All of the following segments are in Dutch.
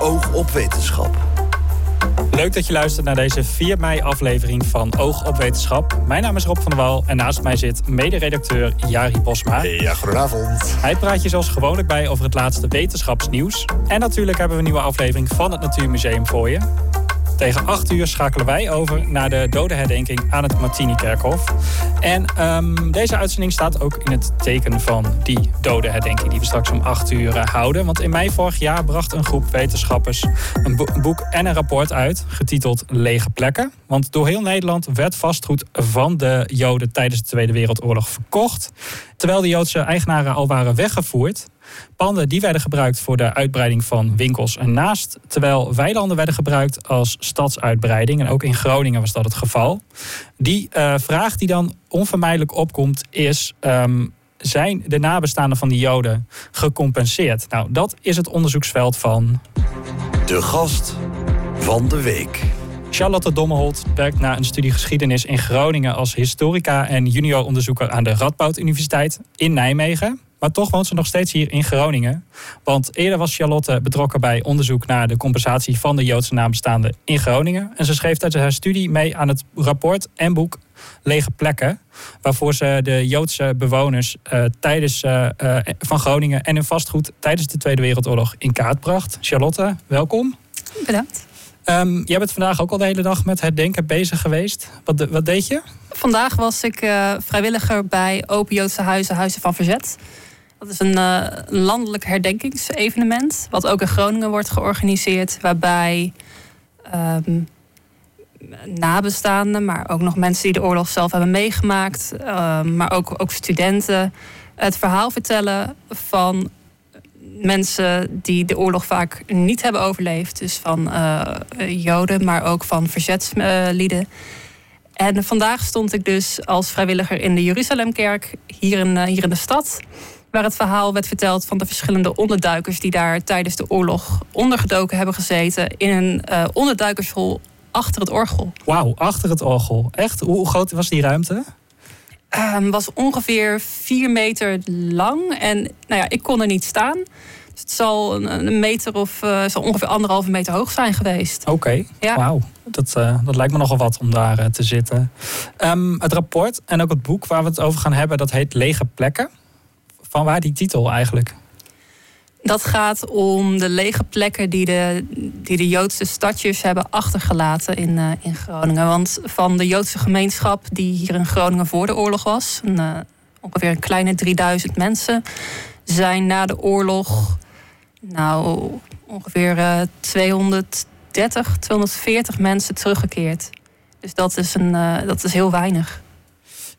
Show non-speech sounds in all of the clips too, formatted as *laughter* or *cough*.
Oog op Wetenschap. Leuk dat je luistert naar deze 4 mei aflevering van Oog op Wetenschap. Mijn naam is Rob van der Wal en naast mij zit mederedacteur Jari Bosma. Ja, goedenavond. Hij praat je zoals gewoonlijk bij over het laatste wetenschapsnieuws. En natuurlijk hebben we een nieuwe aflevering van het Natuurmuseum voor je. Tegen 8 uur schakelen wij over naar de dodenherdenking aan het Martini-kerkhof. En ehm, deze uitzending staat ook in het teken van die dodenherdenking die we straks om 8 uur eh, houden. Want in mei vorig jaar bracht een groep wetenschappers een boek en een rapport uit, getiteld Lege plekken. Want door heel Nederland werd vastgoed van de Joden tijdens de Tweede Wereldoorlog verkocht. Terwijl de Joodse eigenaren al waren weggevoerd. Panden die werden gebruikt voor de uitbreiding van winkels ernaast. Terwijl weilanden werden gebruikt als stadsuitbreiding. En ook in Groningen was dat het geval. Die uh, vraag die dan onvermijdelijk opkomt is... Um, zijn de nabestaanden van die Joden gecompenseerd? Nou, dat is het onderzoeksveld van... De gast van de week. Charlotte Dommeholt werkt na een studie geschiedenis in Groningen als historica en junior onderzoeker aan de Radboud Universiteit in Nijmegen. Maar toch woont ze nog steeds hier in Groningen. Want eerder was Charlotte betrokken bij onderzoek naar de compensatie van de Joodse nabestaanden in Groningen. En ze schreef tijdens haar studie mee aan het rapport en boek Lege Plekken. Waarvoor ze de Joodse bewoners uh, tijdens, uh, uh, van Groningen en hun vastgoed tijdens de Tweede Wereldoorlog in kaart bracht. Charlotte, welkom. Bedankt. Um, jij bent vandaag ook al de hele dag met het denken bezig geweest. Wat, wat deed je? Vandaag was ik vrijwilliger bij Open Joodse Huizen, Huizen van Verzet. Dat is een uh, landelijk herdenkingsevenement, wat ook in Groningen wordt georganiseerd, waarbij um, nabestaanden, maar ook nog mensen die de oorlog zelf hebben meegemaakt, uh, maar ook, ook studenten, het verhaal vertellen van mensen die de oorlog vaak niet hebben overleefd. Dus van uh, Joden, maar ook van verzetslieden. En vandaag stond ik dus als vrijwilliger in de Jeruzalemkerk hier in, hier in de stad waar het verhaal werd verteld van de verschillende onderduikers die daar tijdens de oorlog ondergedoken hebben gezeten in een uh, onderduikershol achter het orgel. Wauw, achter het orgel. Echt? Hoe groot was die ruimte? Um, was ongeveer vier meter lang. En nou ja, ik kon er niet staan. Dus het zal een, meter of uh, zal ongeveer anderhalve meter hoog zijn geweest. Oké, okay. ja. wauw. Dat, uh, dat lijkt me nogal wat om daar uh, te zitten. Um, het rapport en ook het boek waar we het over gaan hebben, dat heet Lege Plekken. Van waar die titel eigenlijk? Dat gaat om de lege plekken die de, die de Joodse stadjes hebben achtergelaten in, uh, in Groningen. Want van de Joodse gemeenschap die hier in Groningen voor de oorlog was, een, uh, ongeveer een kleine 3000 mensen, zijn na de oorlog nou, ongeveer uh, 230, 240 mensen teruggekeerd. Dus dat is, een, dat is heel weinig.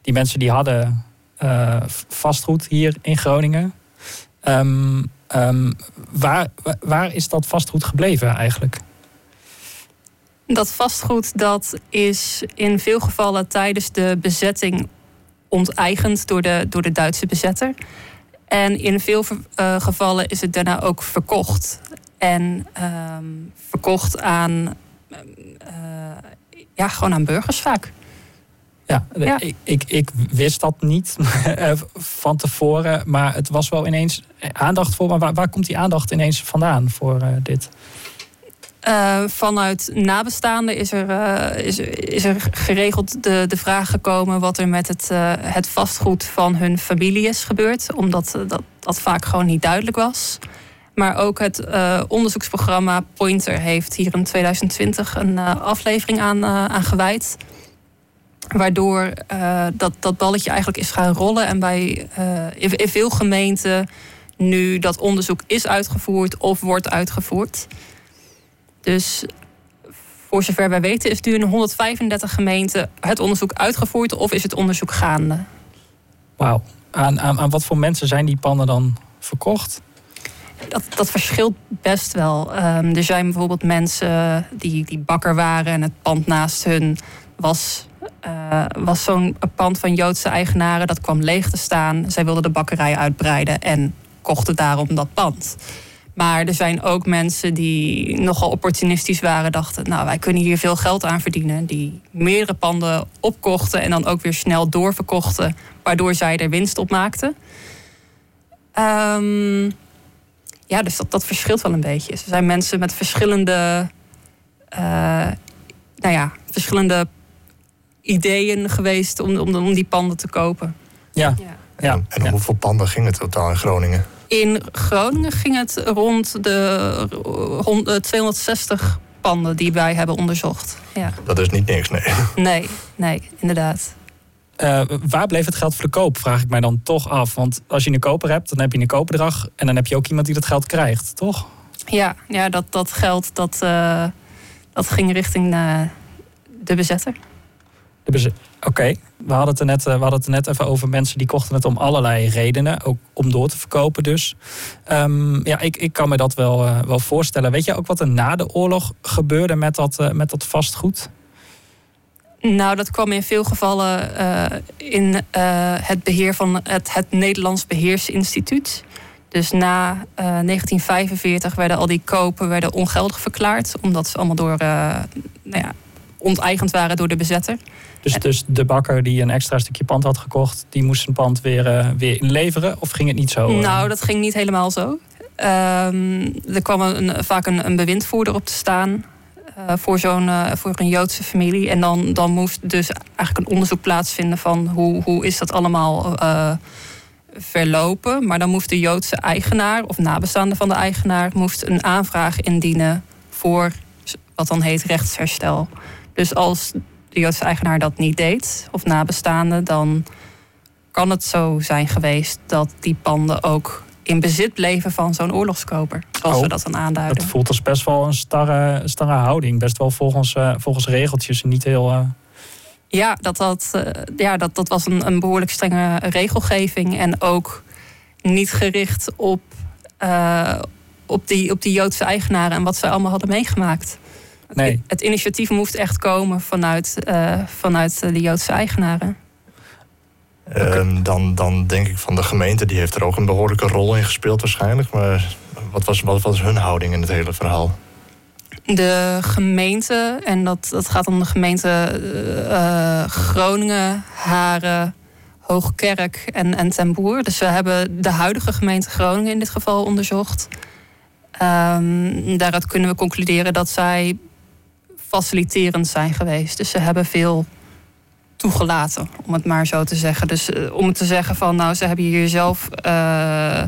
Die mensen die hadden vastgoed hier in Groningen. Um, um, waar, waar is dat vastgoed gebleven eigenlijk? Dat vastgoed dat is in veel gevallen tijdens de bezetting onteigend door de, door de Duitse bezetter. En in veel uh, gevallen is het daarna ook verkocht. En um, verkocht aan, uh, ja, gewoon aan burgers vaak. Ja, Ik, ik, ik, wist dat niet *laughs* eh, van tevoren, maar het was wel ineens aandacht voor. Maar waar, waar komt die aandacht ineens vandaan voor uh, dit? Uh, vanuit nabestaanden is er, uh, is, is er geregeld de, de vraag gekomen wat er met het, uh, het vastgoed van hun familie is gebeurd, omdat dat, dat vaak gewoon niet duidelijk was. Maar ook het onderzoeksprogramma Pointer heeft hier in 2020 een aflevering aan, aan gewijd. Waardoor uh, dat, dat balletje eigenlijk is gaan rollen. En bij uh, in, in, veel gemeenten nu dat onderzoek is uitgevoerd of wordt uitgevoerd. Dus voor zover wij weten is nu in 135 gemeenten het onderzoek uitgevoerd of is het onderzoek gaande. Wauw. Aan, aan, aan wat voor mensen zijn die panden dan verkocht? Dat, dat verschilt best wel. Um, er zijn bijvoorbeeld mensen die, die bakker waren en het pand naast hun was uh, was zo'n pand van Joodse eigenaren dat kwam leeg te staan. Zij wilden de bakkerij uitbreiden en kochten daarom dat pand. Maar er zijn ook mensen die nogal opportunistisch waren, dachten: Nou, wij kunnen hier veel geld aan verdienen. Die meerdere panden opkochten en dan ook weer snel doorverkochten, waardoor zij er winst op maakten. Um, ja, dus dat, dat verschilt wel een beetje. Er zijn mensen met verschillende, uh, nou ja, verschillende ideeën geweest om, om, om die panden te kopen. Ja. ja. ja. En, en om hoeveel panden ging het totaal in Groningen? In Groningen ging het rond de rond 260 panden die wij hebben onderzocht. Ja. Dat is niet niks, nee. *laughs* Nee, nee, inderdaad. Uh, waar bleef het geld voor de koop, vraag ik mij dan toch af. Want als je een koper hebt, dan heb je een koopbedrag... en dan heb je ook iemand die dat geld krijgt, toch? Ja, ja dat, dat geld dat, uh, dat ging richting uh, de bezetter. Oké, we, hadden het net, we hadden het net even over mensen die kochten het om allerlei redenen. Ook om door te verkopen dus. Um, ja, ik, ik kan me dat wel, wel voorstellen. Weet je ook wat er na de oorlog gebeurde met dat, met dat vastgoed? Nou, dat kwam in veel gevallen uh, in uh, het beheer van het, het Nederlands Beheersinstituut. Dus na uh, 1945 werden al die kopen werden ongeldig verklaard, omdat ze allemaal door, nou ja, onteigend waren door de bezetter. Dus, dus de bakker die een extra stukje pand had gekocht, die moest zijn pand weer, weer inleveren? Of ging het niet zo? Nou, dat ging niet helemaal zo. Um, er kwam een, vaak een, een bewindvoerder op te staan. Uh, voor, zo'n, uh, voor een Joodse familie. En dan, dan moest dus eigenlijk een onderzoek plaatsvinden van hoe, hoe is dat allemaal verlopen. Maar dan moest de Joodse eigenaar of nabestaande van de eigenaar moest een aanvraag indienen voor wat dan heet rechtsherstel. Dus als de Joodse eigenaar dat niet deed, of nabestaande, dan kan het zo zijn geweest dat die panden ook in bezit bleven van zo'n oorlogskoper. Zoals oh, we dat dan aanduiden. Het voelt als best wel een starre, starre houding. Best wel volgens, uh, volgens regeltjes en niet heel. Uh... Ja, dat, dat, uh, ja dat, dat was een, een behoorlijk strenge regelgeving. En ook niet gericht op, op, die, op die Joodse eigenaren en wat zij allemaal hadden meegemaakt. Nee. Het initiatief moest echt komen vanuit, vanuit de Joodse eigenaren. Okay. dan, dan denk ik van de gemeente, die heeft er ook een behoorlijke rol in gespeeld waarschijnlijk. Maar wat was, wat was hun houding in het hele verhaal? De gemeente, en dat, dat gaat om de gemeente uh, Groningen, Haren, Hoogkerk en, en Ten Boer. Dus we hebben de huidige gemeente Groningen in dit geval onderzocht. Um, daaruit kunnen we concluderen dat zij faciliterend zijn geweest. Dus ze hebben veel toegelaten, om het maar zo te zeggen. Dus uh, om te zeggen van, nou, ze hebben hier zelf. Uh,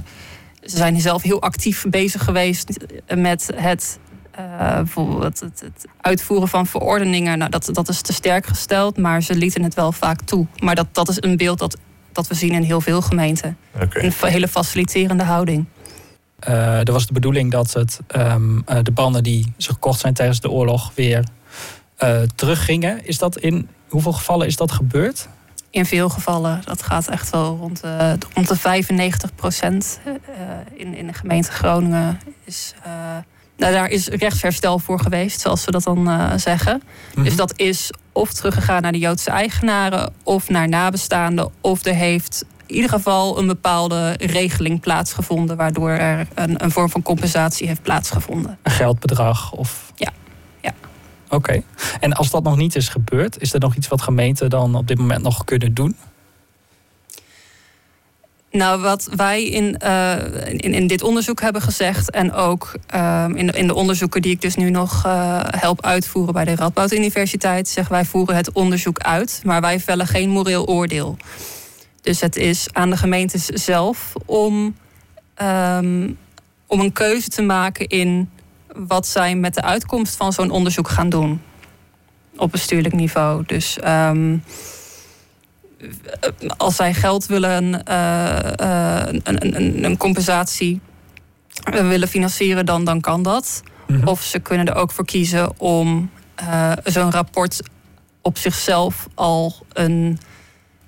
ze zijn zelf heel actief bezig geweest met het, uh, bijvoorbeeld het, het, uitvoeren van verordeningen. Nou, dat, dat is te sterk gesteld, maar ze lieten het wel vaak toe. Maar dat, dat is een beeld dat, dat we zien in heel veel gemeenten. Okay. Een hele faciliterende houding. Er was de bedoeling dat het, um, de banden die ze gekocht zijn tijdens de oorlog weer teruggingen. Is dat in hoeveel gevallen is dat gebeurd? In veel gevallen. Dat gaat echt wel rond, uh, rond de 95 procent. In, in de gemeente Groningen is. Nou, daar is rechtsherstel voor geweest, zoals we dat dan zeggen. Mm -hmm. Dus dat is of teruggegaan naar de Joodse eigenaren, of naar nabestaanden, of er heeft in ieder geval een bepaalde regeling plaatsgevonden, waardoor er een, een vorm van compensatie heeft plaatsgevonden. Een geldbedrag of. Ja. ja. Oké. Okay. En als dat nog niet is gebeurd, is er nog iets wat gemeenten dan op dit moment nog kunnen doen? Nou, wat wij in, uh, in, in, dit onderzoek hebben gezegd... en ook uh, in, de, in de onderzoeken die ik dus nu nog uh, help uitvoeren... bij de Radboud Universiteit, zeggen wij voeren het onderzoek uit... maar wij vellen geen moreel oordeel. Dus het is aan de gemeentes zelf om, um, om een keuze te maken in wat zij met de uitkomst van zo'n onderzoek gaan doen. Op bestuurlijk niveau. Dus um, als zij geld willen, uh, uh, een, een, een, compensatie willen financieren, dan, dan kan dat. Mm -hmm. Of ze kunnen er ook voor kiezen om uh, zo'n rapport op zichzelf al een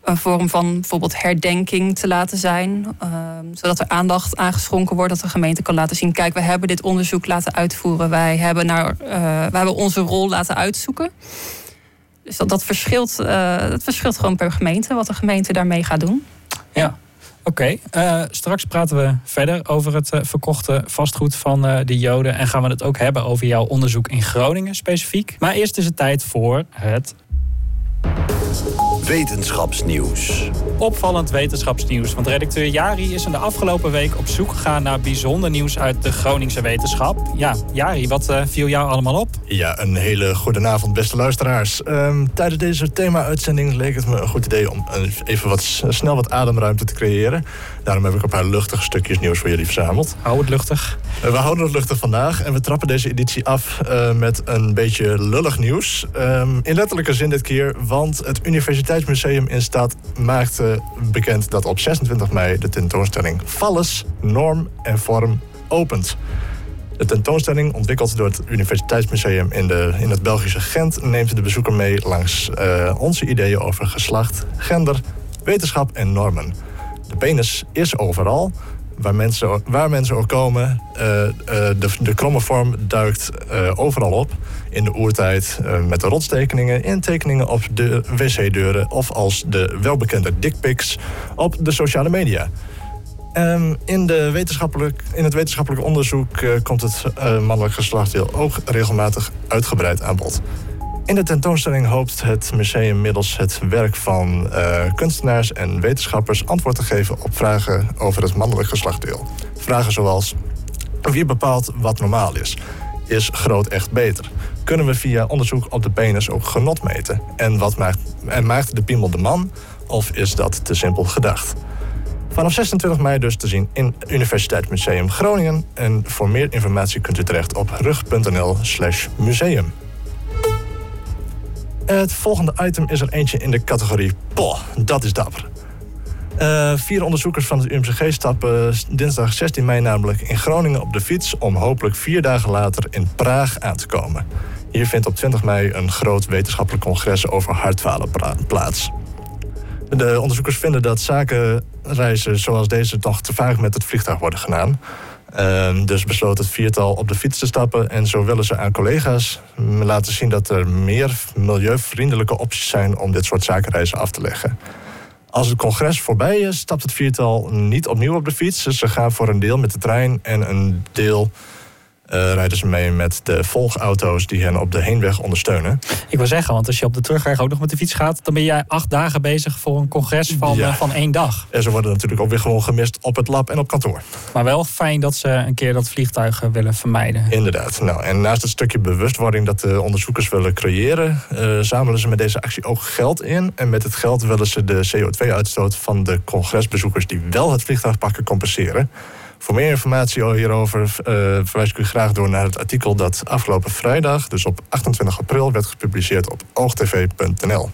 een vorm van bijvoorbeeld herdenking te laten zijn. Uh, zodat er aandacht aangeschonken wordt. Dat de gemeente kan laten zien. Kijk, we hebben dit onderzoek laten uitvoeren. Wij hebben, naar, uh, wij hebben onze rol laten uitzoeken. Dus dat, dat, verschilt, uh, dat verschilt gewoon per gemeente. Wat de gemeente daarmee gaat doen. Ja. Oké, straks praten we verder over het verkochte vastgoed van de Joden. En gaan we het ook hebben over jouw onderzoek in Groningen specifiek. Maar eerst is het tijd voor het Wetenschapsnieuws. Opvallend wetenschapsnieuws, want redacteur Jari is in de afgelopen week op zoek gegaan naar bijzonder nieuws uit de Groningse wetenschap. Ja, Jari, wat uh, viel jou allemaal op? Ja, een hele goede avond, beste luisteraars. Um, tijdens deze thema-uitzending leek het me een goed idee om even wat snel wat ademruimte te creëren. Daarom heb ik een paar luchtige stukjes nieuws voor jullie verzameld. Hou het luchtig. Uh, we houden het luchtig vandaag en we trappen deze editie af uh, met een beetje lullig nieuws. Um, in letterlijke zin dit keer, want het Universiteitsmuseum in Stad maakte bekend dat op 26 mei de tentoonstelling Valles, Norm en Vorm opent. De tentoonstelling, ontwikkeld door het Universiteitsmuseum in, de, in het Belgische Gent, neemt de bezoeker mee langs uh, onze ideeën over geslacht, gender, wetenschap en normen. De penis is overal. Waar mensen, waar mensen ook komen, uh, uh, de, de kromme vorm duikt overal op. In de oertijd met de rotstekeningen, in tekeningen op de wc-deuren of als de welbekende dickpics op de sociale media. Um, in, de wetenschappelijk, in het wetenschappelijk onderzoek komt het uh, mannelijk geslachtsdeel ook regelmatig uitgebreid aan bod. In de tentoonstelling hoopt het museum middels het werk van uh, kunstenaars en wetenschappers antwoord te geven op vragen over het mannelijk geslachtsdeel. Vragen zoals: wie bepaalt wat normaal is? Is groot echt beter? Kunnen we via onderzoek op de penis ook genot meten? En, wat maakt, en maakt de piemel de man? Of is dat te simpel gedacht? Vanaf 26 mei dus te zien in Universiteitsmuseum Groningen. En voor meer informatie kunt u terecht op rug.nl slash museum. Het volgende item is er eentje in de categorie Poh, dat is dapper. Uh, vier onderzoekers van het UMCG stappen dinsdag 16 mei namelijk in Groningen op de fiets... om hopelijk vier dagen later in Praag aan te komen. Hier vindt op 20 mei een groot wetenschappelijk congres over hartfalen plaats. De onderzoekers vinden dat zakenreizen zoals deze toch te vaak met het vliegtuig worden gedaan. Uh, dus besloot het viertal op de fiets te stappen. En zo willen ze aan collega's laten zien dat er meer milieuvriendelijke opties zijn om dit soort zakenreizen af te leggen. Als het congres voorbij is, stapt het viertal niet opnieuw op de fiets. Dus ze gaan voor een deel met de trein en een deel uh, rijden ze mee met de volgauto's die hen op de heenweg ondersteunen. Ik wil zeggen, want als je op de terugweg ook nog met de fiets gaat, dan ben jij acht dagen bezig voor een congres van, ja. uh, van één dag. En ze worden natuurlijk ook weer gewoon gemist op het lab en op kantoor. Maar wel fijn dat ze een keer dat vliegtuig willen vermijden. Inderdaad. Nou, en naast het stukje bewustwording dat de onderzoekers willen creëren, uh, zamelen ze met deze actie ook geld in. En met het geld willen ze de CO2-uitstoot van de congresbezoekers die wel het vliegtuig pakken compenseren. Voor meer informatie hierover uh, verwijs ik u graag door naar het artikel dat afgelopen vrijdag, dus op 28 april, werd gepubliceerd op oogtv.nl.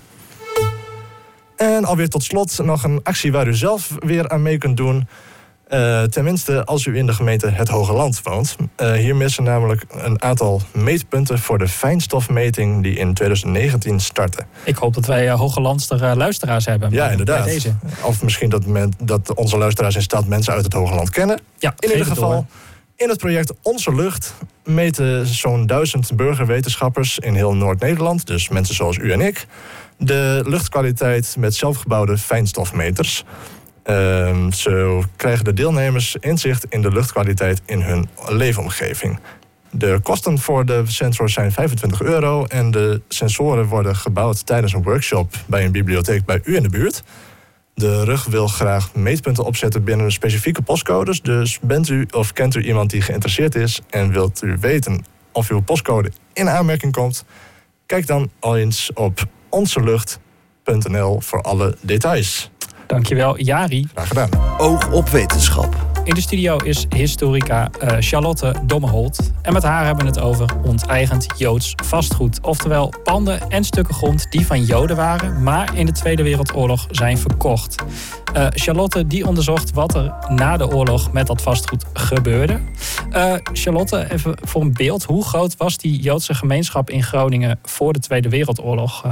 En alweer tot slot nog een actie waar u zelf weer aan mee kunt doen. Uh, tenminste, als u in de gemeente Het Hoge Land woont. Uh, hier missen namelijk een aantal meetpunten voor de fijnstofmeting die in 2019 startte. Ik hoop dat wij uh, Hogelandster uh, luisteraars hebben. Ja, inderdaad. Deze. Of misschien dat, men, dat onze luisteraars in stad mensen uit het Hoge Land kennen. Ja, in ieder geval. Door. In het project Onze Lucht meten zo'n duizend burgerwetenschappers in heel Noord-Nederland, dus mensen zoals u en ik, de luchtkwaliteit met zelfgebouwde fijnstofmeters. Uh, zo krijgen de deelnemers inzicht in de luchtkwaliteit in hun leefomgeving. De kosten voor de sensors zijn 25 euro en de sensoren worden gebouwd tijdens een workshop bij een bibliotheek bij u in de buurt. De rug wil graag meetpunten opzetten binnen specifieke postcodes. Dus bent u of kent u iemand die geïnteresseerd is en wilt u weten of uw postcode in aanmerking komt? Kijk dan al eens op onzelucht.nl voor alle details. Dankjewel, Jari. Graag gedaan. Oog op wetenschap. In de studio is historica uh, Charlotte Dommeholt. En met haar hebben we het over onteigend Joods vastgoed. Oftewel panden en stukken grond die van Joden waren, maar in de Tweede Wereldoorlog zijn verkocht. Uh, Charlotte die onderzocht wat er na de oorlog met dat vastgoed gebeurde. Uh, Charlotte, even voor een beeld. Hoe groot was die Joodse gemeenschap in Groningen voor de Tweede Wereldoorlog?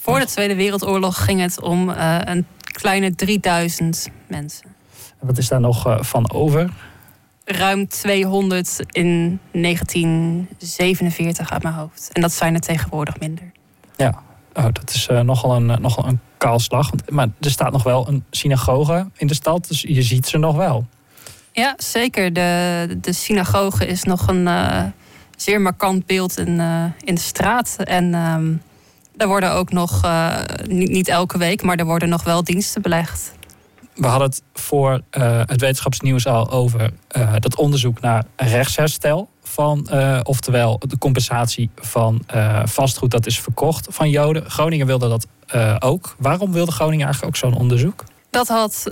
Voor de Tweede Wereldoorlog ging het om een kleine 3000 mensen. En wat is daar nog uh, van over? Ruim 200 in 1947 uit mijn hoofd. En dat zijn er tegenwoordig minder. Ja, oh, dat is uh, nogal, een, uh, nogal een kaalslag. Maar er staat nog wel een synagoge in de stad, dus je ziet ze nog wel. Ja, zeker. De, de synagoge is nog een zeer markant beeld in, in de straat. En... Um, Er worden ook nog, uh, niet, niet elke week, maar er worden nog wel diensten belegd. We hadden het voor uh, het wetenschapsnieuws al over uh, dat onderzoek naar rechtsherstel. Van, oftewel de compensatie van vastgoed dat is verkocht van Joden. Groningen wilde dat ook. Waarom wilde Groningen eigenlijk ook zo'n onderzoek? Dat had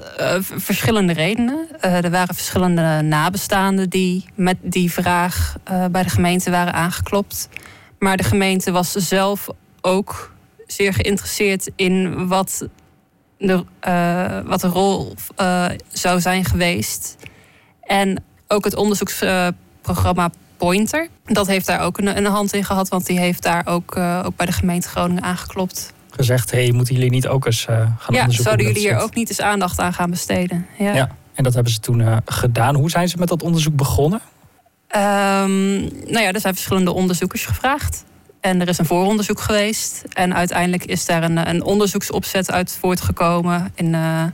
verschillende redenen. er waren verschillende nabestaanden die met die vraag bij de gemeente waren aangeklopt. Maar de gemeente was zelf ook zeer geïnteresseerd in wat de, uh, wat de rol uh, zou zijn geweest. En ook het onderzoeksprogramma Pointer. Dat heeft daar ook een, een, hand in gehad, want die heeft daar ook, uh, ook bij de gemeente Groningen aangeklopt. Gezegd, hé, hey, moeten jullie niet ook eens gaan ja, onderzoeken? Ja, zouden jullie hier ook niet eens aandacht aan gaan besteden? Ja, ja en dat hebben ze toen gedaan. Hoe zijn ze met dat onderzoek begonnen? Um, nou ja, er zijn verschillende onderzoekers gevraagd. En er is een vooronderzoek geweest. En uiteindelijk is daar een, een onderzoeksopzet uit voortgekomen. In, uh,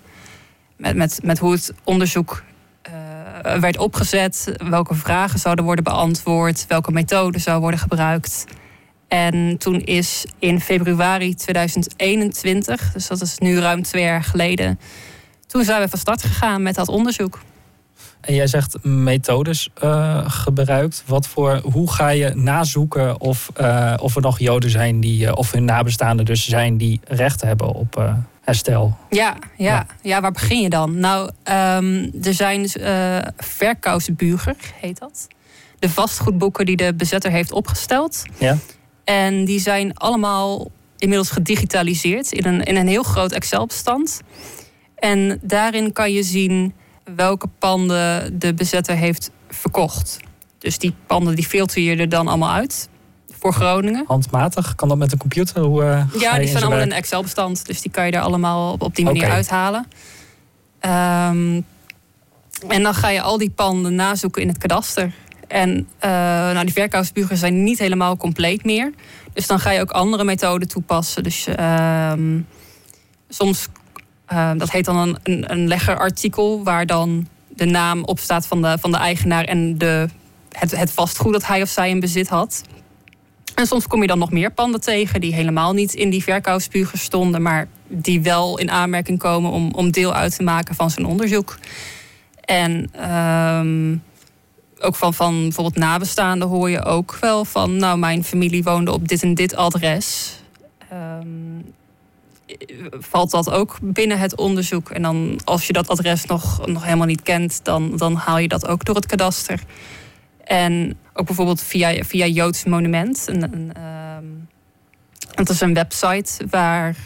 met, met, met hoe het onderzoek uh, werd opgezet. Welke vragen zouden worden beantwoord. Welke methode zou worden gebruikt. En toen is in februari 2021, dus dat is nu ruim twee jaar geleden. Toen zijn we van start gegaan met dat onderzoek. En jij zegt methodes uh, gebruikt. Wat voor, hoe ga je nazoeken of, uh, of er nog Joden zijn die, uh, of hun nabestaanden dus zijn die recht hebben op herstel? Ja, ja, ja, ja. waar begin je dan? Nou, um, er zijn verkousbuger, heet dat. De vastgoedboeken die de bezetter heeft opgesteld. Ja. En die zijn allemaal inmiddels gedigitaliseerd in een, in een heel groot Excel-bestand. En daarin kan je zien welke panden de bezetter heeft verkocht. Dus die panden die filter je er dan allemaal uit voor Groningen. Handmatig? Kan dat met een computer? Hoe, uh, ja, die zijn allemaal in een Excel-bestand. Dus die kan je er allemaal op, op die manier okay. uithalen. Um, en dan ga je al die panden nazoeken in het kadaster. En uh, nou, die verkoopsburen zijn niet helemaal compleet meer. Dus dan ga je ook andere methoden toepassen. Dus uh, soms uh, dat heet dan een, een, een leggerartikel, waar dan de naam op staat van de, van de eigenaar en de, het, het vastgoed dat hij of zij in bezit had. En soms kom je dan nog meer panden tegen die helemaal niet in die verkoopspuger stonden, maar die wel in aanmerking komen om, om deel uit te maken van zijn onderzoek. En um, ook van, van bijvoorbeeld nabestaanden hoor je ook wel van, nou, mijn familie woonde op dit en dit adres. Um, valt dat ook binnen het onderzoek. En dan als je dat adres nog, nog helemaal niet kent, dan, dan haal je dat ook door het kadaster. En ook bijvoorbeeld via, via Joods Monument. Een, een, um, het is een website waar.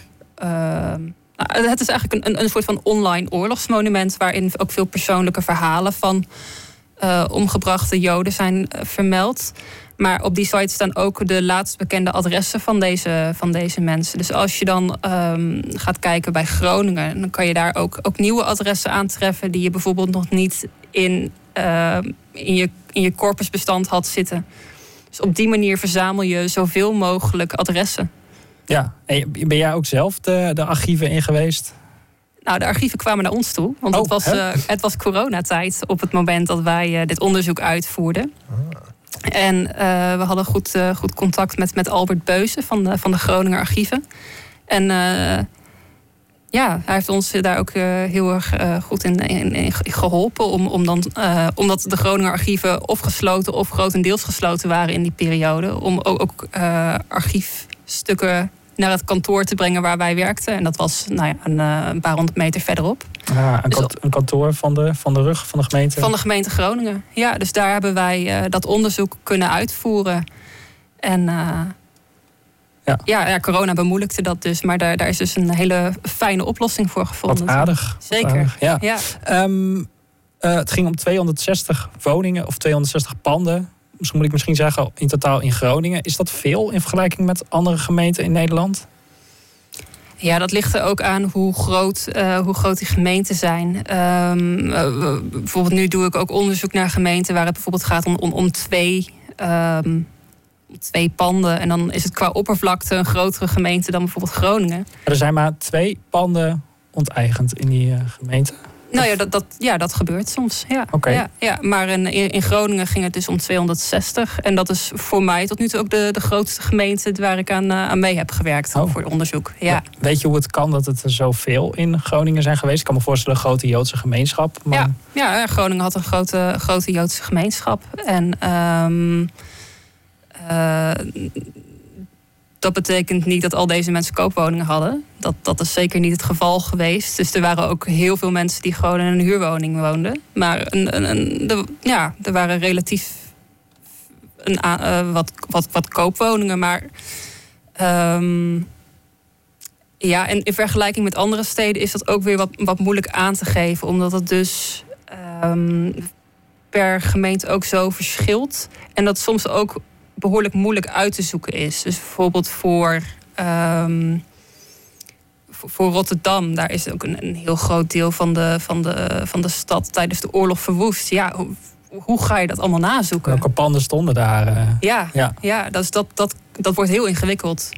Uh, het is eigenlijk een, een soort van online oorlogsmonument waarin ook veel persoonlijke verhalen van uh, omgebrachte Joden zijn uh, vermeld. Maar op die site staan ook de laatst bekende adressen van deze, van deze mensen. Dus als je dan um, gaat kijken bij Groningen, dan kan je daar ook, ook nieuwe adressen aantreffen die je bijvoorbeeld nog niet in, uh, in, je, in je corpusbestand had zitten. Dus op die manier verzamel je zoveel mogelijk adressen. Ja, en ben jij ook zelf de, de archieven in geweest? Nou, de archieven kwamen naar ons toe. Want oh, het, was, uh, het was coronatijd op het moment dat wij uh, dit onderzoek uitvoerden. Ah. En uh, we hadden goed, goed contact met, met Albert Beuzen van de, van de Groninger Archieven. En ja, hij heeft ons daar ook heel erg goed in, in, in, geholpen. Om, om dan, omdat de Groninger archieven of gesloten of grotendeels gesloten waren in die periode. Om ook, ook archiefstukken naar het kantoor te brengen waar wij werkten. En dat was nou ja, een, eh, een paar honderd meter verderop. Ah, een, dus, een, kantoor van de, van de rug van de gemeente? Van de gemeente Groningen. Ja, dus daar hebben wij uh, dat onderzoek kunnen uitvoeren. En uh, ja. Ja, ja, corona bemoeilijkte dat dus. Maar daar, daar is dus een hele fijne oplossing voor gevonden. Wat aardig. Zeker. Wat aardig, ja. ja. Um, uh, het ging om 260 woningen of 260 panden misschien moet ik misschien zeggen, in totaal in Groningen. Is dat veel in vergelijking met andere gemeenten in Nederland? Ja, dat ligt er ook aan hoe groot, uh, hoe groot die gemeenten zijn. Um, uh, bijvoorbeeld nu doe ik ook onderzoek naar gemeenten waar het bijvoorbeeld gaat om, om, om twee, um, twee panden. En dan is het qua oppervlakte een grotere gemeente dan bijvoorbeeld Groningen. er zijn maar twee panden onteigend in die uh, gemeente. Nou ja, dat, dat, ja, dat gebeurt soms. Ja. Ja, ja. Maar in, in Groningen ging het dus om 260. En dat is voor mij tot nu toe ook de, de grootste gemeente waar ik aan, eh, aan mee heb gewerkt Oh. voor onderzoek. Ja. Weet je hoe het kan dat het er zoveel in Groningen zijn geweest? Ik kan me voorstellen, een grote Joodse gemeenschap. Maar... Ja, ja, Groningen had een grote, grote Joodse gemeenschap. En eh, dat betekent niet dat al deze mensen koopwoningen hadden. Dat, dat is zeker niet het geval geweest. Dus er waren ook heel veel mensen die gewoon in een huurwoning woonden. Maar een, een, ja, er waren relatief een, eh, wat, wat, wat koopwoningen. Maar ehm, ja, en in vergelijking met andere steden is dat ook weer wat, wat moeilijk aan te geven. Omdat het dus ehm, per gemeente ook zo verschilt. En dat soms ook behoorlijk moeilijk uit te zoeken is. Dus bijvoorbeeld voor, ehm, voor, voor Rotterdam, daar is ook een, een heel groot deel van de, van, de, van de stad tijdens de oorlog verwoest. Ja, hoe, hoe ga je dat allemaal nazoeken? Welke panden stonden daar? eh? Ja, Ja, ja dat, is- dat, dat, dat wordt heel ingewikkeld.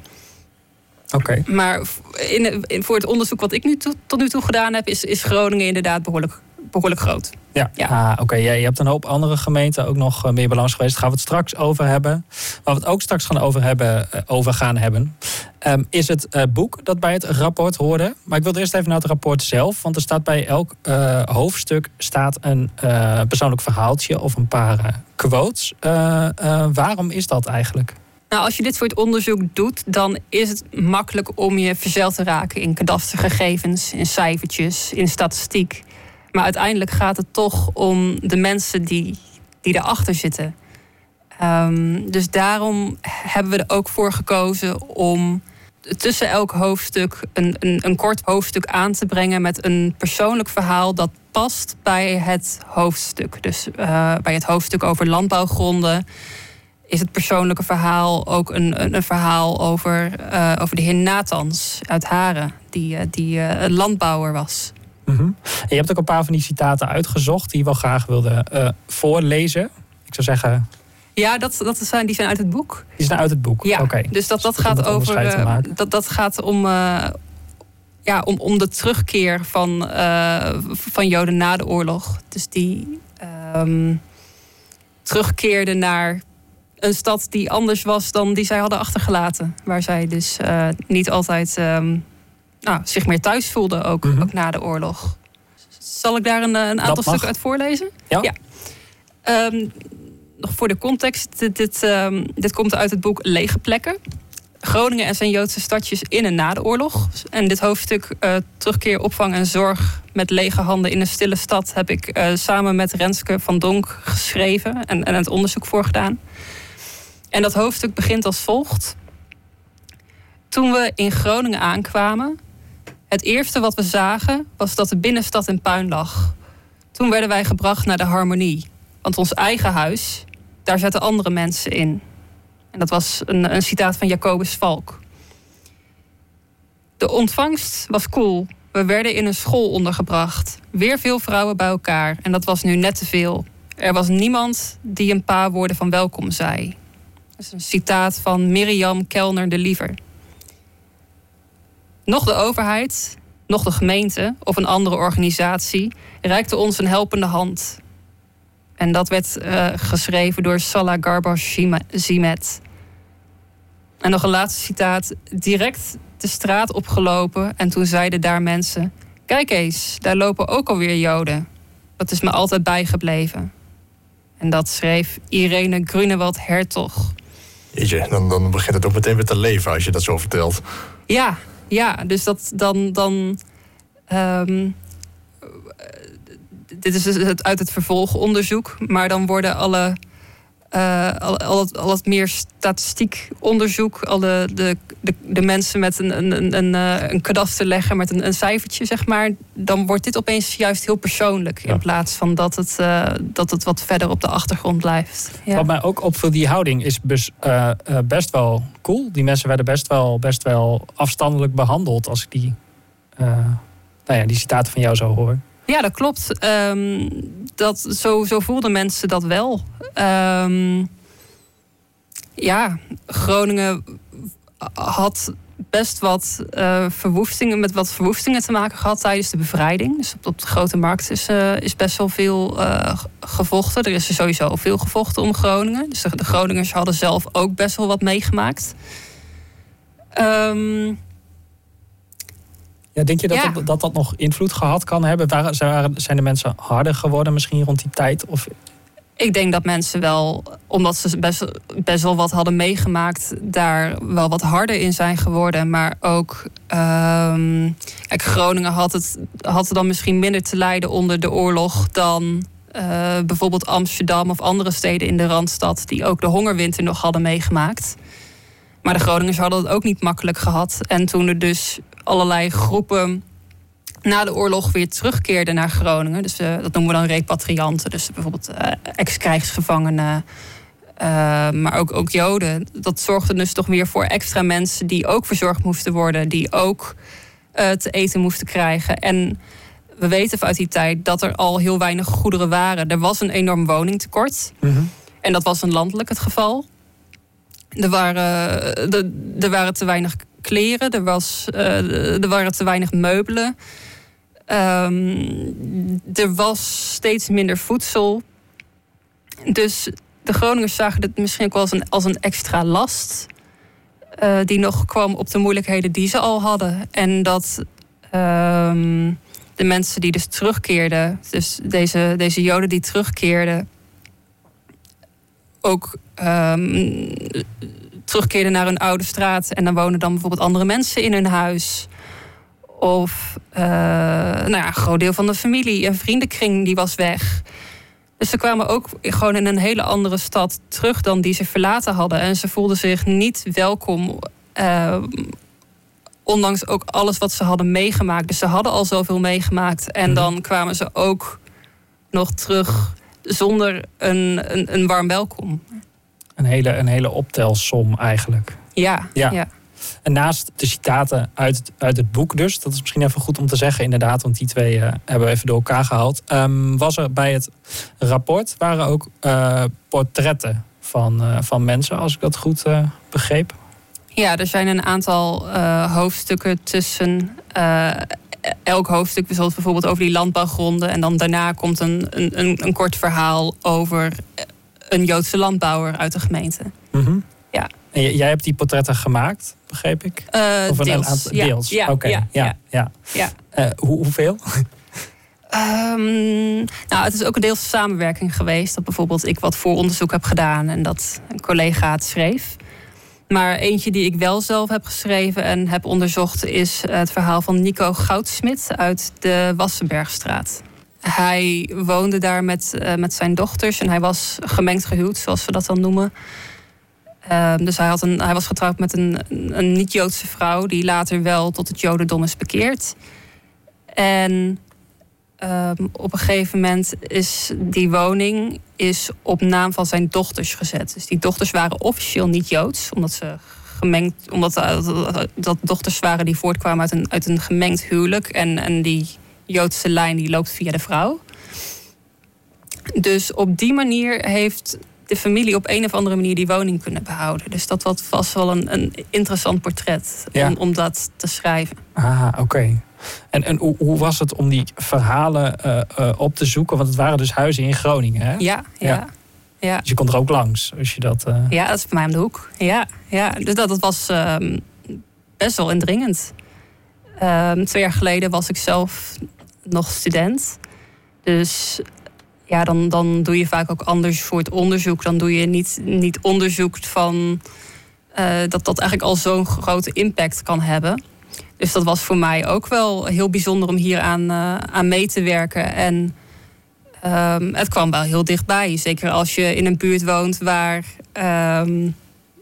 oké. Maar in, in, voor het onderzoek wat ik nu tot nu toe gedaan heb, is, is Groningen inderdaad behoorlijk, behoorlijk groot. Ja, Ja. Ah, oké. Ja, je hebt een hoop andere gemeenten ook nog eh, meer balans geweest. Daar gaan we het straks over hebben. Waar we het ook straks gaan over, hebben, eh, over gaan hebben, ehm, is het eh, boek dat bij het rapport hoorde. Maar ik wil eerst even naar het rapport zelf. Want er staat bij elk hoofdstuk staat een persoonlijk verhaaltje of een paar quotes. Waarom is dat eigenlijk? Nou, als je dit voor het onderzoek doet, dan is het makkelijk om je verzeild te raken in kadastergegevens, in cijfertjes, in statistiek. Maar uiteindelijk gaat het toch om de mensen die, die erachter zitten. Ehm, dus daarom hebben we er ook voor gekozen om tussen elk hoofdstuk een, een, een kort hoofdstuk aan te brengen met een persoonlijk verhaal dat past bij het hoofdstuk. Dus eh, bij het hoofdstuk over landbouwgronden is het persoonlijke verhaal ook een, een, een verhaal over, eh, over de heer Nathans uit Haren, die, eh, die een landbouwer was. Mhm. En je hebt ook een paar van die citaten uitgezocht die je wel graag wilde eh, voorlezen. Ik zou zeggen, Ja, dat, dat zijn, die zijn uit het boek. die zijn uit het boek. Ja, Oké. dus dat, dat om gaat over. eh, dat, dat gaat om, eh, ja, om, om de terugkeer van, eh, van Joden na de oorlog. Dus die ehm, terugkeerden naar een stad die anders was dan die zij hadden achtergelaten. Waar zij dus eh, niet altijd ehm, nou, zich meer thuis voelden, ook, Mhm. ook na de oorlog. Zal ik daar een, eh, een aantal stukken uit voorlezen? Ja. Ehm, nog voor de context, dit, dit, ehm, dit komt uit het boek Lege Plekken. Groningen en zijn Joodse stadjes in en na de oorlog. En dit hoofdstuk, eh, terugkeer, opvang en zorg met lege handen in een stille stad, heb ik eh, samen met Renske van Donk geschreven en, en het onderzoek voor gedaan. En dat hoofdstuk begint als volgt. Toen we in Groningen aankwamen, het eerste wat we zagen was dat de binnenstad in puin lag. Toen werden wij gebracht naar de harmonie. Want ons eigen huis, daar zetten andere mensen in. En dat was een, een citaat van Jacobus Valk. De ontvangst was cool. We werden in een school ondergebracht. Weer veel vrouwen bij elkaar. En dat was nu net te veel. Er was niemand die een paar woorden van welkom zei. Dat is een citaat van Miriam Kelner de Liever. Nog de overheid, nog de gemeente of een andere organisatie reikte ons een helpende hand. En dat werd eh, geschreven door Salah Garbar Zimet. En nog een laatste citaat. Direct de straat opgelopen en toen zeiden daar mensen... Kijk eens, daar lopen ook alweer Joden. Dat is me altijd bijgebleven. En dat schreef Irene Grunewald Hertog. Jeetje, dan, dan begint het ook meteen weer te leven als je dat zo vertelt. Ja, ja, dus dat dan. dan ehm, dit is dus het, uit het vervolgonderzoek, maar dan worden alle. Eh, al, al, het, al het meer statistiek onderzoek, alle de, de, de mensen met een, een, een, een, eh, kadaster leggen met een, een cijfertje, zeg maar, dan wordt dit opeens juist heel persoonlijk. Ja. In plaats van dat het, eh, dat het wat verder op de achtergrond blijft. Ja. Wat mij ook opviel, die houding is bes- best wel cool. Die mensen werden best wel, best wel afstandelijk behandeld als ik die, nou ja, die citaten van jou zo hoor. Ja, dat klopt. Ehm, dat, zo, zo voelden mensen dat wel. Ehm, ja, Groningen had best wat uh, verwoestingen, met wat verwoestingen te maken gehad tijdens de bevrijding. Dus op, de grote markt is, uh, is best wel veel uh, gevochten. Er is er sowieso veel gevochten om Groningen. Dus de, de Groningers hadden zelf ook best wel wat meegemaakt. Um, ja, denk je dat, ja. dat, dat, dat nog invloed gehad kan hebben? Zijn de mensen harder geworden misschien rond die tijd? Of ik denk dat mensen wel, omdat ze best, best wel wat hadden meegemaakt, daar wel wat harder in zijn geworden. Maar ook, um, kijk, Groningen had het, had dan misschien minder te lijden onder de oorlog dan uh, bijvoorbeeld Amsterdam of andere steden in de Randstad, die ook de hongerwinter nog hadden meegemaakt. Maar de Groningers hadden het ook niet makkelijk gehad. En toen er dus allerlei groepen na de oorlog weer terugkeerde naar Groningen. Dus uh, dat noemen we dan repatrianten. Dus bijvoorbeeld uh, ex-krijgsgevangenen. Uh, maar ook, ook Joden. Dat zorgde dus toch weer voor extra mensen die ook verzorgd moesten worden. Die ook te eten moesten krijgen. En we weten vanuit die tijd dat er al heel weinig goederen waren. Er was een enorm woningtekort. Mm En dat was een landelijk het geval. Er waren, er, er waren te weinig kleren, er, was, er waren te weinig meubelen. Um, er was steeds minder voedsel. Dus de Groningers zagen het misschien ook wel als een, als een extra last. Uh, die nog kwam op de moeilijkheden die ze al hadden. En dat um, de mensen die dus terugkeerden, dus deze, deze Joden die terugkeerden, ook um, terugkeerden naar hun oude straat. En dan wonen dan bijvoorbeeld andere mensen in hun huis. Of uh, nou ja, een groot deel van de familie en vriendenkring die was weg. Dus ze kwamen ook gewoon in een hele andere stad terug dan die ze verlaten hadden. En ze voelden zich niet welkom. Uh, ondanks ook alles wat ze hadden meegemaakt. Dus ze hadden al zoveel meegemaakt. En mhm. dan kwamen ze ook nog terug zonder een, een, een warm welkom. Een hele, een hele optelsom eigenlijk. ja. ja. En naast de citaten uit, uit het boek dus, dat is misschien even goed om te zeggen inderdaad, want die twee uh, hebben we even door elkaar gehaald. Um, was er bij het rapport, waren ook uh, portretten van, uh, van mensen, als ik dat goed begreep? Ja, er zijn een aantal hoofdstukken tussen elk hoofdstuk zoals bijvoorbeeld over die landbouwgronden. En dan daarna komt een, een, een kort verhaal over een Joodse landbouwer uit de gemeente. Mm -hmm. Ja. En jij hebt die portretten gemaakt, begreep ik? Uh, of een deels. Aantal, deels. Ja, Oké, ja, ja, ja. ja. Uh, hoe, hoeveel? Um, nou, het is ook een deels samenwerking geweest. Dat bijvoorbeeld ik wat vooronderzoek heb gedaan en dat een collega het schreef. Maar eentje die ik wel zelf heb geschreven en heb onderzocht is het verhaal van Nico Goudsmit uit de Wassenbergstraat. Hij woonde daar met, uh, met zijn dochters en hij was gemengd gehuwd, zoals we dat dan noemen. Uh, dus hij, had een, hij was getrouwd met een, een niet-Joodse vrouw die later wel tot het Jodendom is bekeerd. En uh, op een gegeven moment is die woning is op naam van zijn dochters gezet. Dus die dochters waren officieel niet Joods, omdat ze gemengd, omdat uh, dat dochters waren die voortkwamen uit een, uit een gemengd huwelijk. En, en die Joodse lijn die loopt via de vrouw. Dus op die manier heeft de familie op een of andere manier die woning kunnen behouden. Dus dat was vast wel een, een interessant portret om, om dat te schrijven. Ah, oké. En, en hoe, hoe, was het om die verhalen uh, uh, op te zoeken? Want het waren dus huizen in Groningen, hè? Ja, ja. ja. Dus je kon er ook langs als je dat. Uh... Ja, dat is bij mij om de hoek. Ja, ja. Dus dat, dat was um, best wel indringend. Um, twee jaar geleden was ik zelf nog student. Dus ja, dan, dan doe je vaak ook anders voor het onderzoek. Dan doe je niet, niet onderzoek van dat dat eigenlijk al zo'n grote impact kan hebben. Dus dat was voor mij ook wel heel bijzonder om hier aan, uh, aan mee te werken. En um, het kwam wel heel dichtbij. Zeker als je in een buurt woont waar, um,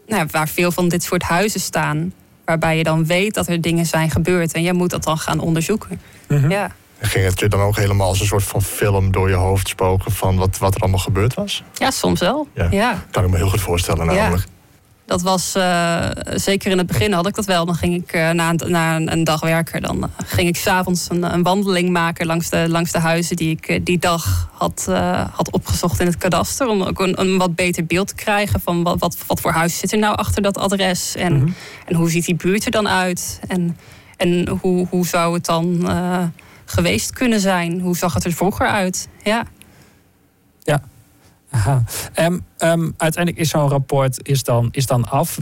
nou, waar veel van dit soort huizen staan. Waarbij je dan weet dat er dingen zijn gebeurd. En jij moet dat dan gaan onderzoeken. Mm -hmm. Ja ging het je dan ook helemaal als een soort van film door je hoofd spoken van wat, wat er allemaal gebeurd was? Ja, soms wel. Ja. Kan ik me heel goed voorstellen namelijk. Dat was uh, zeker in het begin had ik dat wel. Dan ging ik uh, na, een, na een, dag werken, dan uh, ging ik s'avonds een, een wandeling maken langs de, langs de huizen die ik die dag had, had opgezocht in het kadaster. Om ook een, een, wat beter beeld te krijgen van wat, wat, wat voor huis zit er nou achter dat adres. En, mm -hmm. en hoe ziet die buurt er dan uit? En, en hoe, hoe zou het dan geweest kunnen zijn? Hoe zag het er vroeger uit? Ja. Ja. Um, uiteindelijk is zo'n rapport is dan, is dan af.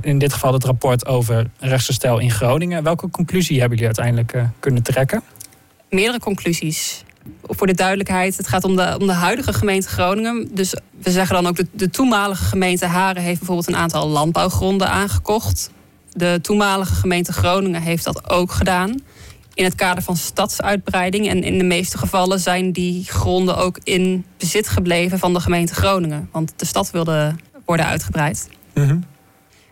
In dit geval het rapport over rechtsherstel in Groningen. Welke conclusie hebben jullie uiteindelijk uh, kunnen trekken? Meerdere conclusies. Voor de duidelijkheid, het gaat om de, om de huidige gemeente Groningen. Dus we zeggen dan ook de, de toenmalige gemeente Haren heeft bijvoorbeeld een aantal landbouwgronden aangekocht. De toenmalige gemeente Groningen heeft dat ook gedaan in het kader van stadsuitbreiding. En in de meeste gevallen zijn die gronden ook in bezit gebleven van de gemeente Groningen. Want de stad wilde worden uitgebreid. Mhm.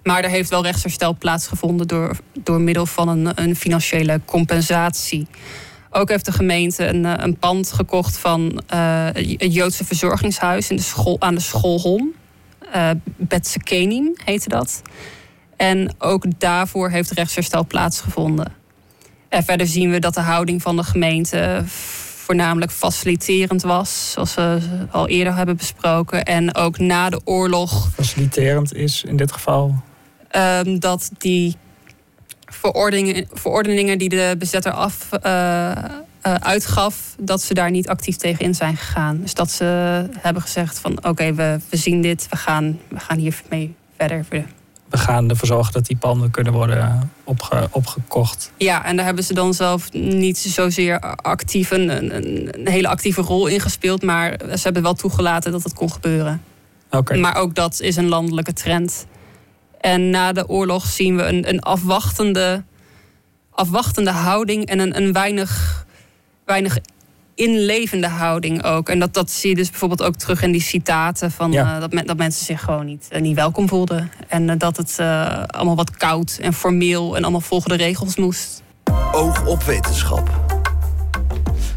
Maar er heeft wel rechtsherstel plaatsgevonden door, door middel van een, een financiële compensatie. Ook heeft de gemeente een, een pand gekocht van uh, het Joodse verzorgingshuis in de school, aan de schoolholm. Uh, Betse Kenim heette dat. En ook daarvoor heeft rechtsherstel plaatsgevonden. En verder zien we dat de houding van de gemeente voornamelijk faciliterend was, zoals we al eerder hebben besproken. En ook na de oorlog. Faciliterend is in dit geval? Um, dat die verordeningen, verordeningen die de bezetter af uh, uh, uitgaf, dat ze daar niet actief tegen in zijn gegaan. Dus dat ze hebben gezegd van oké, okay, we, we zien dit, we gaan, we gaan hiermee verder we gaan ervoor zorgen dat die panden kunnen worden opge opgekocht. Ja, en daar hebben ze dan zelf niet zozeer actief een, een, een, hele actieve rol in gespeeld. Maar ze hebben wel toegelaten dat het kon gebeuren. Okay. Maar ook dat is een landelijke trend. En na de oorlog zien we een, een afwachtende, afwachtende houding en een, een weinig, weinig inlevende houding ook. En dat, dat zie je dus bijvoorbeeld ook terug in die citaten van ja. uh, dat, men, dat mensen zich gewoon niet, uh, niet welkom voelden. En uh, dat het allemaal wat koud en formeel en allemaal volgens de regels moest. Oog op wetenschap.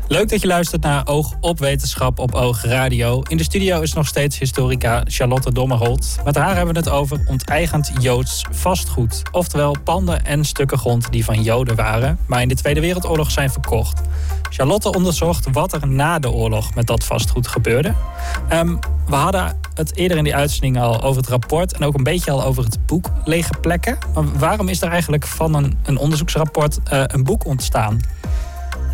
Leuk dat je luistert naar Oog op Wetenschap op Oog Radio. In de studio is nog steeds historica Charlotte Dommerholt. Met haar hebben we het over onteigend Joods vastgoed. Oftewel panden en stukken grond die van Joden waren, maar in de Tweede Wereldoorlog zijn verkocht. Charlotte onderzocht wat er na de oorlog met dat vastgoed gebeurde. Um, we hadden het eerder in die uitzending al over het rapport en ook een beetje al over het boek Lege Plekken. Maar waarom is er eigenlijk van een, een onderzoeksrapport uh, een boek ontstaan?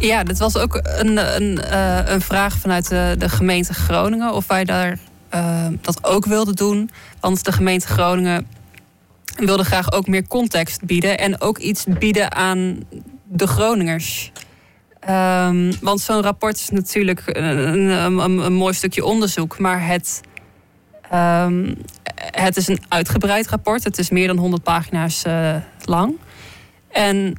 Ja, dat was ook een, een, uh, een vraag vanuit de, de, gemeente Groningen. Of wij daar uh, dat ook wilden doen. Want de gemeente Groningen wilde graag ook meer context bieden. En ook iets bieden aan de Groningers. Um, want zo'n rapport is natuurlijk een, een, mooi stukje onderzoek. Maar het, um, het is een uitgebreid rapport. Het is meer dan 100 pagina's uh, lang. En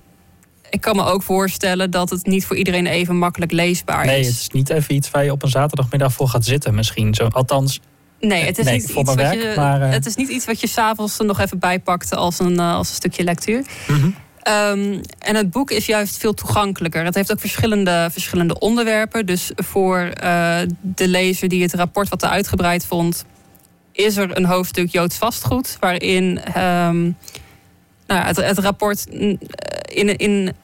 ik kan me ook voorstellen dat het niet voor iedereen even makkelijk leesbaar nee, is. Nee, het is niet even iets waar je op een zaterdagmiddag voor gaat zitten misschien. Zo, althans, Nee, het is, nee, niet, iets wat werk, je, maar, uh... het is niet iets wat je s'avonds er nog even bijpakt als een, uh, als een stukje lectuur. Mm -hmm. um, en het boek is juist veel toegankelijker. Het heeft ook verschillende, verschillende onderwerpen. Dus voor uh, de lezer die het rapport wat te uitgebreid vond, is er een hoofdstuk Joods vastgoed, waarin um, nou, het, het, rapport in, in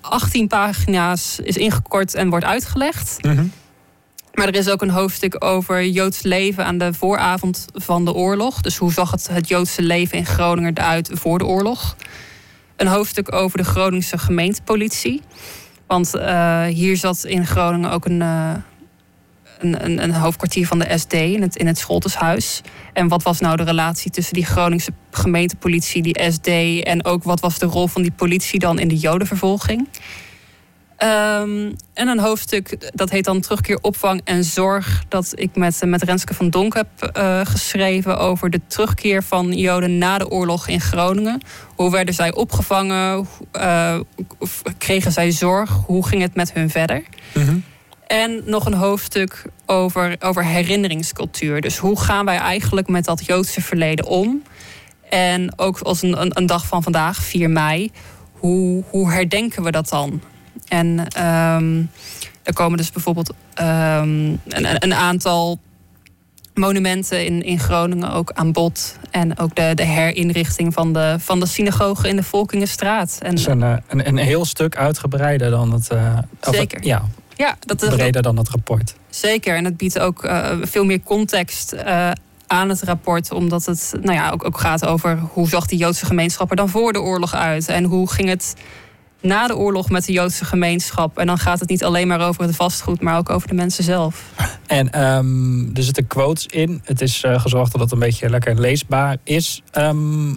18 pagina's is ingekort en wordt uitgelegd. Mm -hmm. Maar er is ook een hoofdstuk over Joods leven aan de vooravond van de oorlog. Dus hoe zag het, het Joodse leven in Groningen eruit voor de oorlog? Een hoofdstuk over de Groningse gemeentepolitie. Want uh, hier zat in Groningen ook een, uh, een, een, hoofdkwartier van de SD in het, in het. En wat was nou de relatie tussen die Groningse gemeentepolitie, die SD... en ook wat was de rol van die politie dan in de Jodenvervolging? Um, en een hoofdstuk dat heet dan Terugkeer, opvang en zorg. Dat ik met, met Renske van Donk heb uh, geschreven over de terugkeer van Joden na de oorlog in Groningen. Hoe werden zij opgevangen? Uh, kregen zij zorg? Hoe ging het met hun verder? -hmm. En nog een hoofdstuk over, over herinneringscultuur. Dus hoe gaan wij eigenlijk met dat Joodse verleden om? En ook als een, een, een dag van vandaag, 4 mei, hoe, hoe herdenken we dat dan? En um, er komen dus bijvoorbeeld um, een, een, aantal monumenten in, in Groningen ook aan bod. En ook de, de herinrichting van de, van de synagoge in de Volkingenstraat. En, Dat is een, eh, een, een heel stuk uitgebreider dan het... of Zeker. het- ja, ja, dat is breder dan het rapport. zeker. En het biedt ook eh, veel meer context eh, aan het rapport. Omdat het nou ja, ook, ook gaat over hoe zag die Joodse gemeenschap er dan voor de oorlog uit. En hoe ging het na de oorlog met de Joodse gemeenschap. En dan gaat het niet alleen maar over het vastgoed, maar ook over de mensen zelf. En ehm, er zitten quotes in. Het is eh, gezorgd dat het een beetje lekker leesbaar is. Ehm,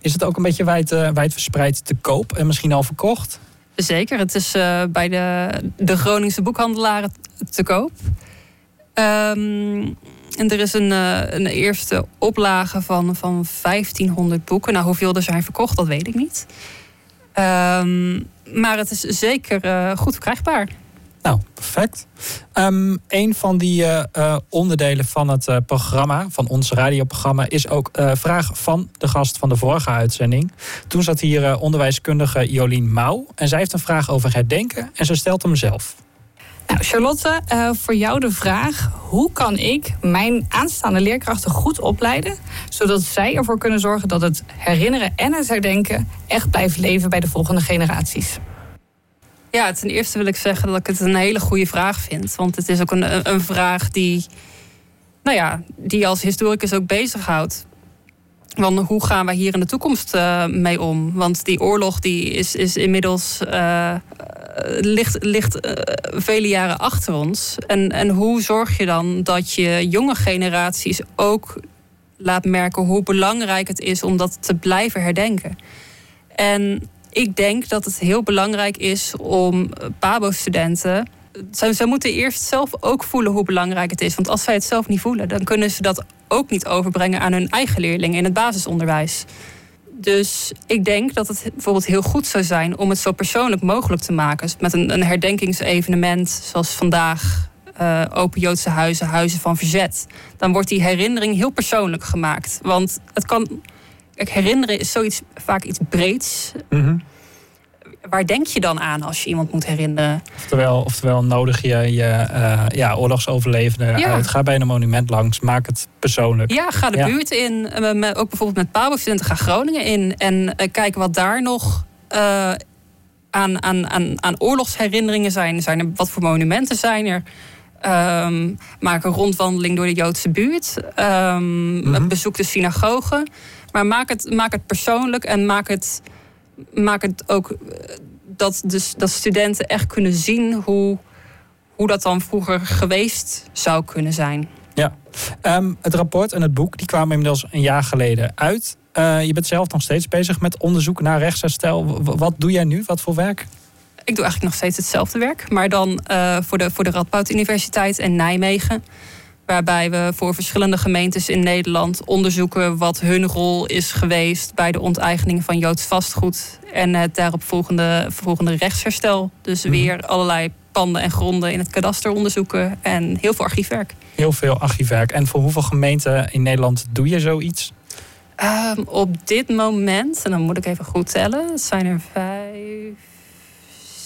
is het ook een beetje wijd, eh, wijdverspreid te koop en misschien al verkocht? Zeker, het is eh, bij de, de Groningse boekhandelaren te koop. Ehm, en er is een, eh, een eerste oplage van, van 1500 boeken. Nou, hoeveel er zijn verkocht, dat weet ik niet. Ehm, maar het is zeker eh, goed verkrijgbaar. Nou, perfect. Ehm, een van die eh, eh, onderdelen van het eh, programma, van ons radioprogramma, is ook vraag van de gast van de vorige uitzending. Toen zat hier onderwijskundige Jolien Mouw. En zij heeft een vraag over herdenken en ze stelt hem zelf. Nou, Charlotte, voor jou de vraag: hoe kan ik mijn aanstaande leerkrachten goed opleiden, zodat zij ervoor kunnen zorgen dat het herinneren en het herdenken echt blijft leven bij de volgende generaties? Ja, ten eerste wil ik zeggen dat ik het een hele goede vraag vind. Want het is ook een, een- vraag die, nou ja, die als historicus ook bezighoudt. Want hoe gaan wij hier in de toekomst eh, mee om? Want die oorlog die is, is inmiddels eh, ligt, ligt eh, vele jaren achter ons. En, en hoe zorg je dan dat je jonge generaties ook laat merken hoe belangrijk het is om dat te blijven herdenken? En ik denk dat het heel belangrijk is om eh, PABO-studenten. Zij, zij moeten eerst zelf ook voelen hoe belangrijk het is. Want als zij het zelf niet voelen, dan kunnen ze dat ook niet overbrengen aan hun eigen leerlingen in het basisonderwijs. Dus ik denk dat het bijvoorbeeld heel goed zou zijn om het zo persoonlijk mogelijk te maken. Dus met een, een herdenkingsevenement zoals vandaag. eh, Open Joodse Huizen, Huizen van Verzet. Dan wordt die herinnering heel persoonlijk gemaakt. Want het kan. Herinneren is zoiets vaak iets breeds. Waar denk je dan aan als je iemand moet herinneren? Oftewel, oftewel nodig je je eh, ja, oorlogsoverlevenden Ja. uit. Ga bij een monument langs. Maak het persoonlijk. Ja, ga de Ja. buurt in. eh, met- ook bijvoorbeeld met PABO-studenten. Ga Groningen in. En eh, kijk wat daar nog aan, aan, aan, aan oorlogsherinneringen zijn. zijn er, wat voor monumenten zijn er? Ehm, maak een rondwandeling door de Joodse buurt. Ehm, Bezoek de synagoge. Maar maak het, maak het persoonlijk en maak het, maak het ook eh, dat, dus, dat studenten echt kunnen zien hoe, hoe dat dan vroeger geweest zou kunnen zijn. Ja. Ehm, het rapport en het boek die kwamen inmiddels een jaar geleden uit. Eh, je bent zelf nog steeds bezig met onderzoek naar rechtsherstel. Wat doe jij nu? Wat voor werk? Ik doe eigenlijk nog steeds hetzelfde werk, maar dan eh, voor, de, voor de Radboud Universiteit in Nijmegen. Waarbij we voor verschillende gemeentes in Nederland onderzoeken wat hun rol is geweest bij de onteigening van Joods vastgoed. En het daarop volgende, volgende rechtsherstel. Dus Mhm. weer allerlei panden en gronden in het kadaster onderzoeken en heel veel archiefwerk. Heel veel archiefwerk. En voor hoeveel gemeenten in Nederland doe je zoiets? Ehm, op dit moment, en dan moet ik even goed tellen, het zijn er vijf,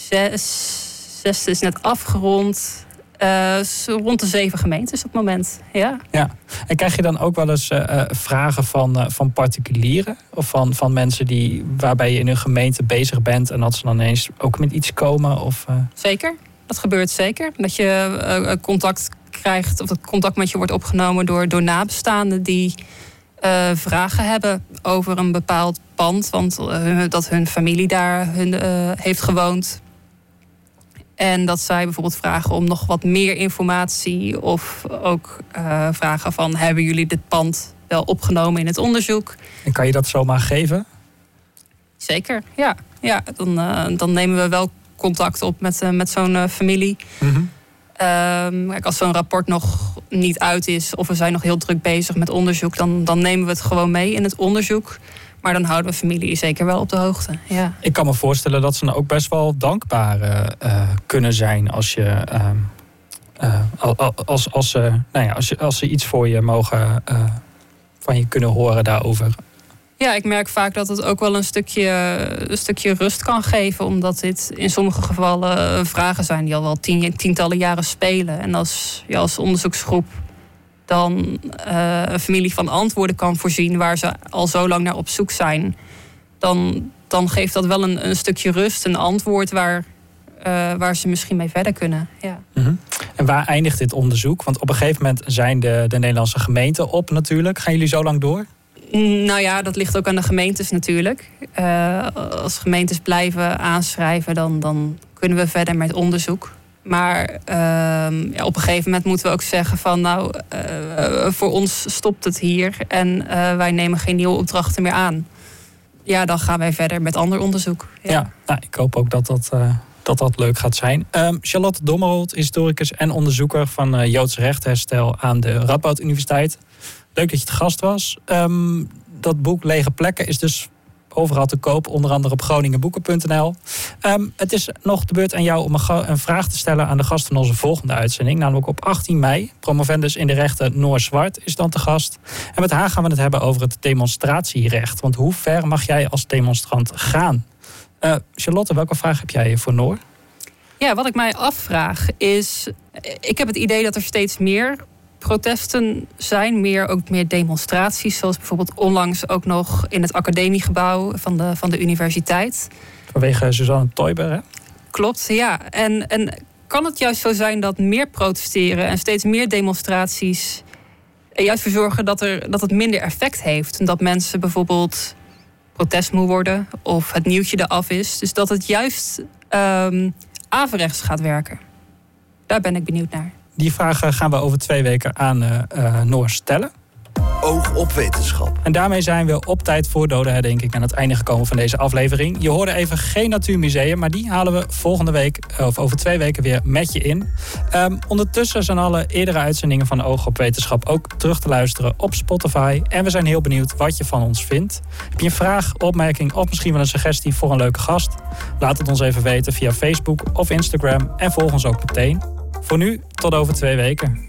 zes, zes is net afgerond. Eh, rond de zeven gemeentes op het moment. Ja. Ja. En krijg je dan ook wel eens eh, eh, vragen van, van particulieren? Of van, van mensen die, waarbij je in een gemeente bezig bent en dat ze dan ineens ook met iets komen? Of, Zeker, dat gebeurt zeker. Dat je contact krijgt, of dat contact met je wordt opgenomen door, door nabestaanden die vragen hebben over een bepaald pand. Want hun- dat hun familie daar hun, heeft gewoond. En dat zij bijvoorbeeld vragen om nog wat meer informatie. Of ook eh, vragen van hebben jullie dit pand wel opgenomen in het onderzoek? en kan je dat zomaar geven? Zeker, ja. ja dan, eh, dan nemen we wel contact op met, eh, met zo'n familie. Ehm, kijk, als zo'n rapport nog niet uit is of we zijn nog heel druk bezig met onderzoek, dan, dan nemen we het gewoon mee in het onderzoek. Maar dan houden we familie zeker wel op de hoogte. Ja. Ik kan me voorstellen dat ze dan ook best wel dankbaar eh, eh, kunnen zijn als je. ehm, eh, al- al- als, als, ze, nou ja, als, je, als ze iets voor je mogen. van je kunnen horen daarover. ja, ik merk vaak dat het ook wel een stukje, een stukje rust kan geven. Omdat dit in sommige gevallen vragen zijn die al wel tien, tientallen jaren spelen. En als je als onderzoeksgroep dan eh, een familie van antwoorden kan voorzien waar ze al zo lang naar op zoek zijn, dan, dan geeft dat wel een, een stukje rust, een antwoord waar, eh, waar ze misschien mee verder kunnen. Ja. Mhm. En waar eindigt dit onderzoek? Want op een gegeven moment zijn de, de Nederlandse gemeenten op natuurlijk. Gaan jullie zo lang door? Nou ja, dat ligt ook aan de gemeentes natuurlijk. Uh, als gemeentes blijven aanschrijven, dan, dan kunnen we verder met onderzoek. Maar ja, op een gegeven moment moeten we ook zeggen van nou, uh, voor ons stopt het hier en uh, wij nemen geen nieuwe opdrachten meer aan. Ja, dan gaan wij verder met ander onderzoek. Ja, ja nou, ik hoop ook dat dat, dat, dat leuk gaat zijn. Um, Charlotte Dommerold, historicus en onderzoeker van Joods rechtherstel aan de Radboud Universiteit. Leuk dat je te gast was. Um, dat boek Lege Plekken is dus overal te koop, onder andere op groningenboeken.nl. Um, het is nog de beurt aan jou om een, vraag te stellen aan de gast van onze volgende uitzending. Namelijk op 18 mei. Promovendus in de rechten Noor Zwart is dan te gast. En met haar gaan we het hebben over het demonstratierecht. Want hoe ver mag jij als demonstrant gaan? Uh, Charlotte, welke vraag heb jij voor Noor? Ja, wat ik mij afvraag is. Ik heb het idee dat er steeds meer protesten zijn, meer, ook meer demonstraties, zoals bijvoorbeeld onlangs ook nog in het academiegebouw van de, van de universiteit. Vanwege Suzanne Toiber, hè? Klopt, ja. En, en kan het juist zo zijn dat meer protesteren en steeds meer demonstraties juist voor zorgen dat, er, dat het minder effect heeft? En dat mensen bijvoorbeeld protestmoe worden of het nieuwtje eraf is. Dus dat het juist um, averechts gaat werken. Daar ben ik benieuwd naar. Die vragen gaan we over twee weken aan uh, uh, Noor stellen. Oog op wetenschap. En daarmee zijn we op tijd voor dodenherdenking aan het einde gekomen van deze aflevering. Je hoorde even geen natuurmuseum, maar die halen we volgende week of over twee weken weer met je in. Um, ondertussen zijn alle eerdere uitzendingen van Oog op Wetenschap ook terug te luisteren op Spotify. En we zijn heel benieuwd wat je van ons vindt. Heb je een vraag, opmerking of misschien wel een suggestie voor een leuke gast? Laat het ons even weten via Facebook of Instagram en volg ons ook meteen. Voor nu, tot over twee weken.